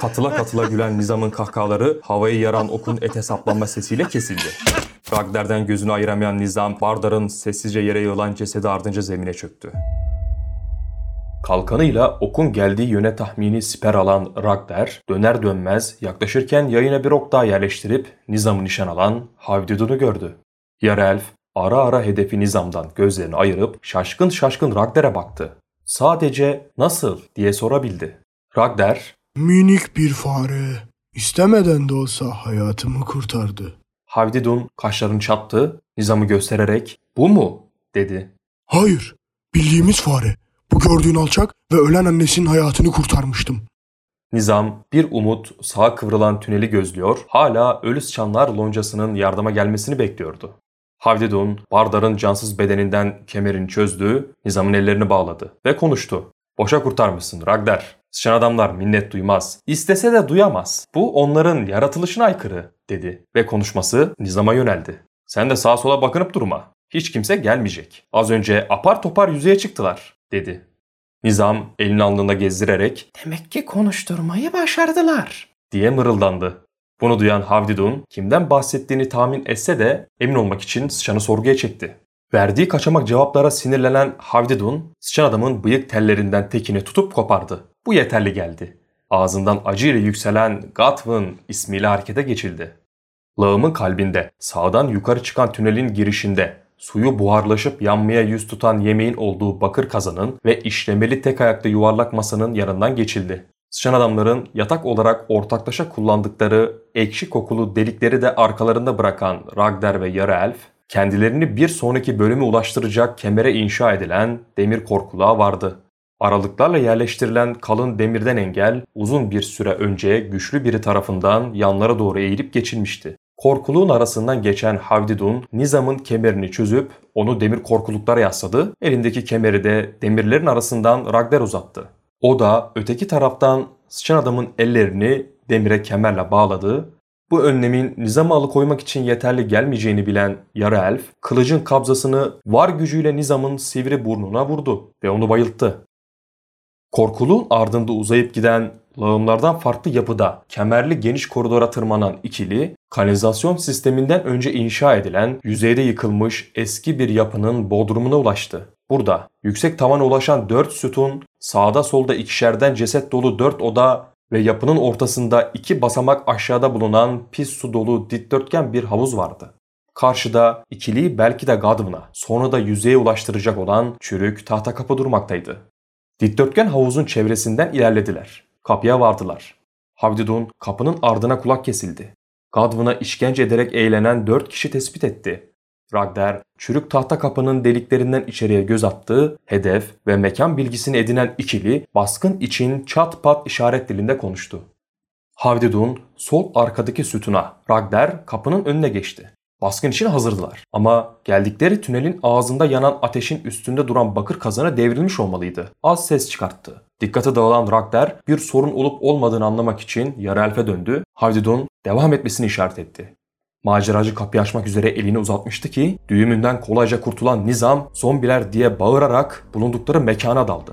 Katıla katıla gülen Nizam'ın kahkahaları havayı yaran okun ete saplanma sesiyle kesildi. Ragder'den gözünü ayıramayan Nizam, Bardar'ın sessizce yere yığılan cesedi ardınca zemine çöktü. Kalkanıyla okun geldiği yöne tahmini siper alan Ragder, döner dönmez yaklaşırken yayına bir ok daha yerleştirip Nizam'ı nişan alan Havdudun'u gördü. Yarı elf ara ara hedefi Nizam'dan gözlerini ayırıp şaşkın şaşkın Ragder'e baktı. Sadece nasıl diye sorabildi. Ragder, Minik bir fare. İstemeden de olsa hayatımı kurtardı. Havdidun kaşlarını çattı, Nizam'ı göstererek bu mu dedi. Hayır, bildiğimiz fare. Bu gördüğün alçak ve ölen annesinin hayatını kurtarmıştım. Nizam bir umut sağa kıvrılan tüneli gözlüyor, hala ölü sıçanlar loncasının yardıma gelmesini bekliyordu. Havdidun, Bardar'ın cansız bedeninden kemerini çözdü, Nizam'ın ellerini bağladı ve konuştu. Boşa kurtarmışsın Ragder. Sıçan adamlar minnet duymaz. İstese de duyamaz. Bu onların yaratılışına aykırı dedi ve konuşması Nizam'a yöneldi. Sen de sağa sola bakınıp durma. Hiç kimse gelmeyecek. Az önce apar topar yüzeye çıktılar dedi. Nizam elini alnında gezdirerek Demek ki konuşturmayı başardılar. diye mırıldandı. Bunu duyan Havdidun kimden bahsettiğini tahmin etse de emin olmak için sıçanı sorguya çekti. Verdiği kaçamak cevaplara sinirlenen Havdidun, sıçan adamın bıyık tellerinden tekini tutup kopardı. Bu yeterli geldi. Ağzından acıyla yükselen Gatwin ismiyle harekete geçildi. Lağımın kalbinde, sağdan yukarı çıkan tünelin girişinde, suyu buharlaşıp yanmaya yüz tutan yemeğin olduğu bakır kazanın ve işlemeli tek ayaklı yuvarlak masanın yanından geçildi. Sıçan adamların yatak olarak ortaklaşa kullandıkları ekşi kokulu delikleri de arkalarında bırakan Ragder ve yarı elf, kendilerini bir sonraki bölüme ulaştıracak kemere inşa edilen demir korkulağı vardı. Aralıklarla yerleştirilen kalın demirden engel uzun bir süre önce güçlü biri tarafından yanlara doğru eğilip geçilmişti. Korkuluğun arasından geçen Havdidun, Nizam'ın kemerini çözüp onu demir korkuluklara yasladı, elindeki kemeri de demirlerin arasından Ragder uzattı. O da öteki taraftan sıçan adamın ellerini demire kemerle bağladı. Bu önlemin Nizam'ı alıkoymak için yeterli gelmeyeceğini bilen yarı elf, kılıcın kabzasını var gücüyle Nizam'ın sivri burnuna vurdu ve onu bayılttı. Korkuluğun ardında uzayıp giden lağımlardan farklı yapıda kemerli geniş koridora tırmanan ikili, kanalizasyon sisteminden önce inşa edilen yüzeyde yıkılmış eski bir yapının bodrumuna ulaştı. Burada yüksek tavana ulaşan dört sütun, sağda solda ikişerden ceset dolu dört oda ve yapının ortasında iki basamak aşağıda bulunan pis su dolu dikdörtgen bir havuz vardı. Karşıda ikiliyi belki de Gadvın'a, sonra da yüzeye ulaştıracak olan çürük tahta kapı durmaktaydı. Dikdörtgen havuzun çevresinden ilerlediler. Kapıya vardılar. Havdidun kapının ardına kulak kesildi. Gadvın'a işkence ederek eğlenen dört kişi tespit etti. Ragder, çürük tahta kapının deliklerinden içeriye göz attı, hedef ve mekan bilgisini edinen ikili baskın için çat pat işaret dilinde konuştu. Havdidun sol arkadaki sütuna, Ragder kapının önüne geçti. Baskın için hazırdılar. Ama geldikleri tünelin ağzında yanan ateşin üstünde duran bakır kazanı devrilmiş olmalıydı. Az ses çıkarttı. Dikkati dağılan Ragder bir sorun olup olmadığını anlamak için yarı elfe döndü. Havdidun devam etmesini işaret etti. Maceracı kapıyı açmak üzere elini uzatmıştı ki düğümünden kolayca kurtulan Nizam zombiler diye bağırarak bulundukları mekana daldı.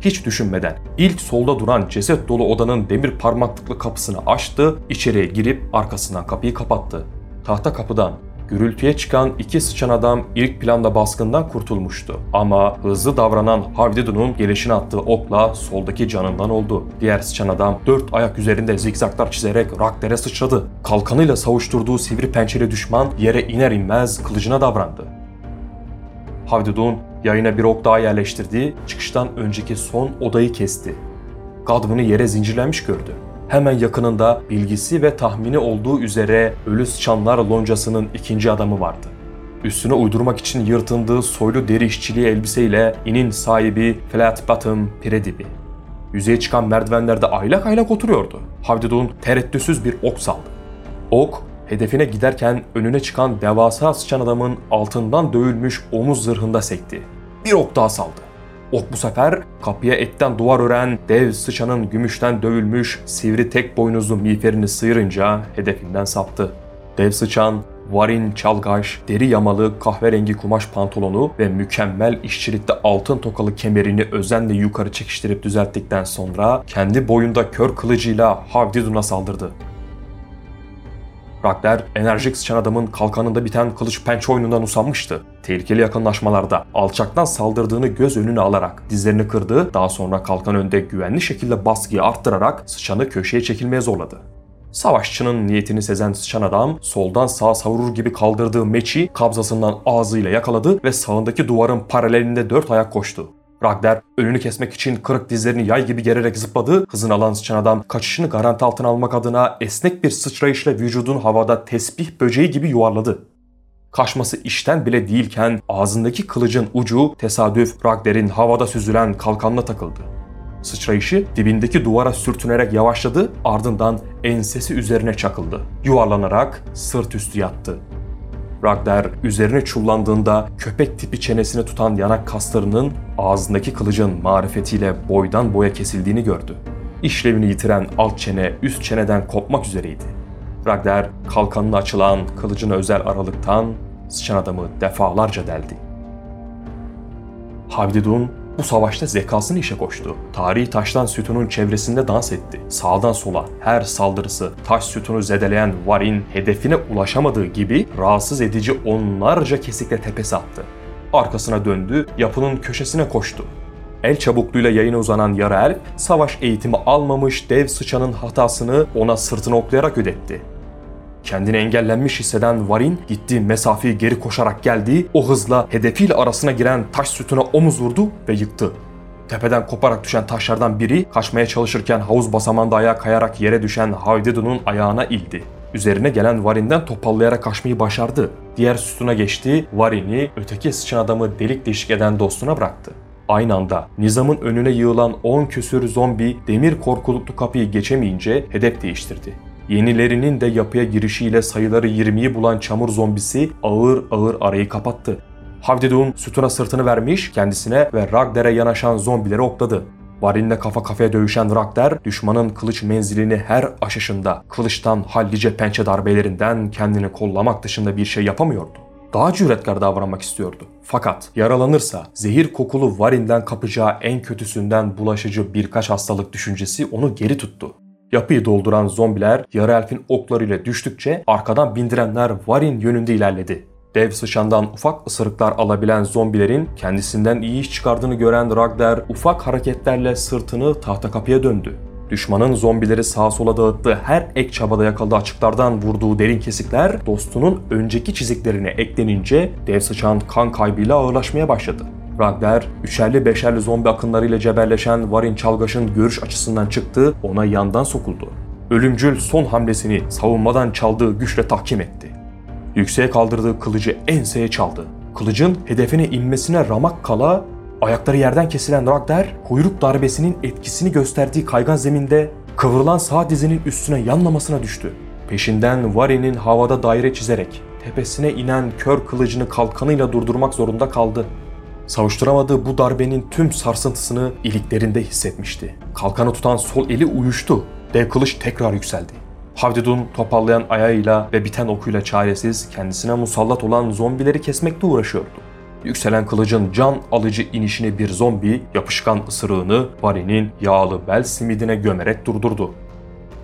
Hiç düşünmeden ilk solda duran ceset dolu odanın demir parmaklıklı kapısını açtı, içeriye girip arkasından kapıyı kapattı. Tahta kapıdan gürültüye çıkan iki sıçan adam ilk planda baskından kurtulmuştu. Ama hızlı davranan Havdidun'un gelişine attığı okla soldaki canından oldu. Diğer sıçan adam dört ayak üzerinde zikzaklar çizerek Rakder'e sıçradı. Kalkanıyla savuşturduğu sivri pençeli düşman yere iner inmez kılıcına davrandı. Havdidun yayına bir ok daha yerleştirdi, çıkıştan önceki son odayı kesti. Gadvın'ı yere zincirlenmiş gördü. Hemen yakınında bilgisi ve tahmini olduğu üzere ölü sıçanlar loncasının ikinci adamı vardı. Üstüne uydurmak için yırtındığı soylu deri işçiliği elbiseyle inin sahibi Flat Bottom Piredibi. Yüzeye çıkan merdivenlerde aylak aylak oturuyordu. Havdidun tereddütsüz bir ok saldı. Ok, hedefine giderken önüne çıkan devasa sıçan adamın altından dövülmüş omuz zırhında sekti. Bir ok daha saldı. Ok bu sefer kapıya etten duvar ören dev sıçanın gümüşten dövülmüş sivri tek boynuzlu miğferini sıyırınca hedefinden saptı. Dev sıçan Varin çalgaş, deri yamalı kahverengi kumaş pantolonu ve mükemmel işçilikte altın tokalı kemerini özenle yukarı çekiştirip düzelttikten sonra kendi boyunda kör kılıcıyla Havdidun'a saldırdı. Ragnar, enerjik sıçan adamın kalkanında biten kılıç pençe oyunundan usanmıştı. Tehlikeli yakınlaşmalarda alçaktan saldırdığını göz önüne alarak dizlerini kırdı, daha sonra kalkan önde güvenli şekilde baskıyı arttırarak sıçanı köşeye çekilmeye zorladı. Savaşçının niyetini sezen sıçan adam soldan sağa savurur gibi kaldırdığı meçi kabzasından ağzıyla yakaladı ve sağındaki duvarın paralelinde dört ayak koştu. Ragnar önünü kesmek için kırık dizlerini yay gibi gererek zıpladı. Hızını alan sıçan adam kaçışını garanti altına almak adına esnek bir sıçrayışla vücudun havada tesbih böceği gibi yuvarladı. Kaçması işten bile değilken ağzındaki kılıcın ucu tesadüf Ragnar'in havada süzülen kalkanına takıldı. Sıçrayışı dibindeki duvara sürtünerek yavaşladı ardından ensesi üzerine çakıldı. Yuvarlanarak sırt üstü yattı. Ragnar üzerine çullandığında köpek tipi çenesini tutan yanak kaslarının ağzındaki kılıcın marifetiyle boydan boya kesildiğini gördü. İşlevini yitiren alt çene üst çeneden kopmak üzereydi. Ragnar kalkanına açılan kılıcına özel aralıktan sıçan adamı defalarca deldi. Havdidun bu savaşta zekasını işe koştu. Tarihi taştan sütunun çevresinde dans etti. Sağdan sola her saldırısı taş sütunu zedeleyen Varin hedefine ulaşamadığı gibi rahatsız edici onlarca kesikle tepesi attı. Arkasına döndü, yapının köşesine koştu. El çabukluğuyla yayına uzanan yarı elf, savaş eğitimi almamış dev sıçanın hatasını ona sırtını oklayarak ödetti. Kendini engellenmiş hisseden Varin gittiği mesafeyi geri koşarak geldi. O hızla hedefiyle arasına giren taş sütuna omuz vurdu ve yıktı. Tepeden koparak düşen taşlardan biri kaçmaya çalışırken havuz basamağında ayağa kayarak yere düşen Havdidu'nun ayağına ildi. Üzerine gelen Varin'den topallayarak kaçmayı başardı. Diğer sütuna geçti, Varin'i öteki sıçan adamı delik deşik eden dostuna bıraktı. Aynı anda Nizam'ın önüne yığılan 10 küsür zombi demir korkuluklu kapıyı geçemeyince hedef değiştirdi. Yenilerinin de yapıya girişiyle sayıları 20'yi bulan çamur zombisi ağır ağır arayı kapattı. Havdidun sütuna sırtını vermiş kendisine ve Ragdar'e yanaşan zombileri okladı. Varinle kafa kafaya dövüşen Ragnar, düşmanın kılıç menzilini her aşışında kılıçtan hallice pençe darbelerinden kendini kollamak dışında bir şey yapamıyordu. Daha cüretkar davranmak istiyordu. Fakat yaralanırsa zehir kokulu Varin'den kapacağı en kötüsünden bulaşıcı birkaç hastalık düşüncesi onu geri tuttu. Yapıyı dolduran zombiler yarı elfin oklarıyla düştükçe arkadan bindirenler Varin yönünde ilerledi. Dev sıçandan ufak ısırıklar alabilen zombilerin kendisinden iyi iş çıkardığını gören Ragnar ufak hareketlerle sırtını tahta kapıya döndü. Düşmanın zombileri sağa sola dağıttığı her ek çabada yakaladığı açıklardan vurduğu derin kesikler dostunun önceki çiziklerine eklenince dev sıçan kan kaybıyla ağırlaşmaya başladı. Ragnar, üçerli beşerli zombi akınlarıyla cebelleşen Varin Çalgaş'ın görüş açısından çıktı, ona yandan sokuldu. Ölümcül son hamlesini savunmadan çaldığı güçle tahkim etti. Yükseğe kaldırdığı kılıcı enseye çaldı. Kılıcın hedefine inmesine ramak kala ayakları yerden kesilen Ragnar kuyruk darbesinin etkisini gösterdiği kaygan zeminde kıvrılan sağ dizinin üstüne yanlamasına düştü. Peşinden Varin'in havada daire çizerek tepesine inen kör kılıcını kalkanıyla durdurmak zorunda kaldı. Savuşturamadığı bu darbenin tüm sarsıntısını iliklerinde hissetmişti. Kalkanı tutan sol eli uyuştu. Dev kılıç tekrar yükseldi. Havdidun topallayan ayağıyla ve biten okuyla çaresiz kendisine musallat olan zombileri kesmekte uğraşıyordu. Yükselen kılıcın can alıcı inişini bir zombi yapışkan ısırığını Barry'nin yağlı bel simidine gömerek durdurdu.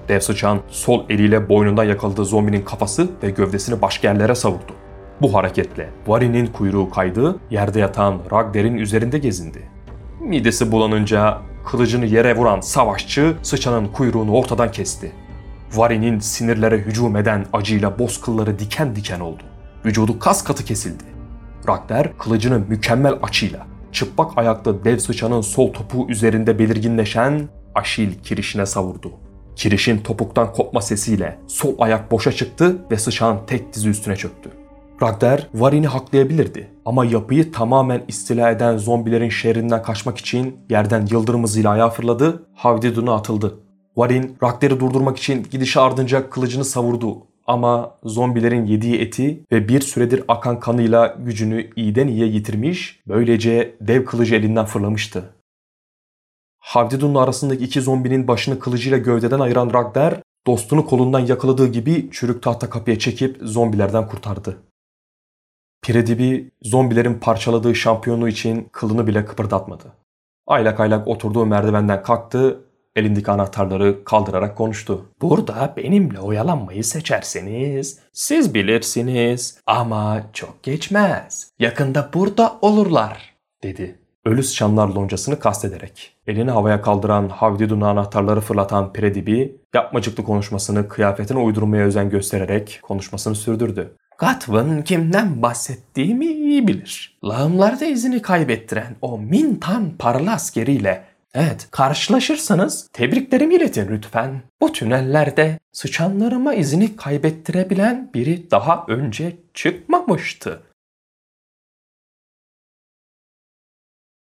Dev sıçan sol eliyle boynundan yakaladığı zombinin kafası ve gövdesini başka yerlere savurdu. Bu hareketle Varin'in kuyruğu kaydı, yerde yatan Ragdar'in üzerinde gezindi. Midesi bulanınca kılıcını yere vuran savaşçı sıçanın kuyruğunu ortadan kesti. Varin'in sinirlere hücum eden acıyla boz kılları diken diken oldu. Vücudu kas katı kesildi. Ragnar kılıcını mükemmel açıyla çıplak ayaklı dev sıçanın sol topuğu üzerinde belirginleşen Aşil kirişine savurdu. Kirişin topuktan kopma sesiyle sol ayak boşa çıktı ve sıçan tek dizi üstüne çöktü. Ragnar Varin'i haklayabilirdi ama yapıyı tamamen istila eden zombilerin şehrinden kaçmak için yerden yıldırım hızıyla ayağa fırladı, Havdidun'a atıldı. Varin Ragnar'ı durdurmak için gidişi ardınca kılıcını savurdu ama zombilerin yediği eti ve bir süredir akan kanıyla gücünü iyiden iyiye yitirmiş, böylece dev kılıcı elinden fırlamıştı. Havdidun'la arasındaki iki zombinin başını kılıcıyla gövdeden ayıran Ragnar, Dostunu kolundan yakaladığı gibi çürük tahta kapıya çekip zombilerden kurtardı. Piredibi zombilerin parçaladığı şampiyonu için kılını bile kıpırdatmadı. Aylak aylak oturduğu merdivenden kalktı, elindeki anahtarları kaldırarak konuştu. Burada benimle oyalanmayı seçerseniz siz bilirsiniz ama çok geçmez. Yakında burada olurlar dedi. Ölü sıçanlar loncasını kastederek. Elini havaya kaldıran Havdidun'a anahtarları fırlatan Piredibi yapmacıklı konuşmasını kıyafetine uydurmaya özen göstererek konuşmasını sürdürdü. Gatwin kimden bahsettiğimi iyi bilir. Lağımlarda izini kaybettiren o Mintan paralı askeriyle Evet, karşılaşırsanız tebriklerimi iletin lütfen. Bu tünellerde sıçanlarıma izini kaybettirebilen biri daha önce çıkmamıştı.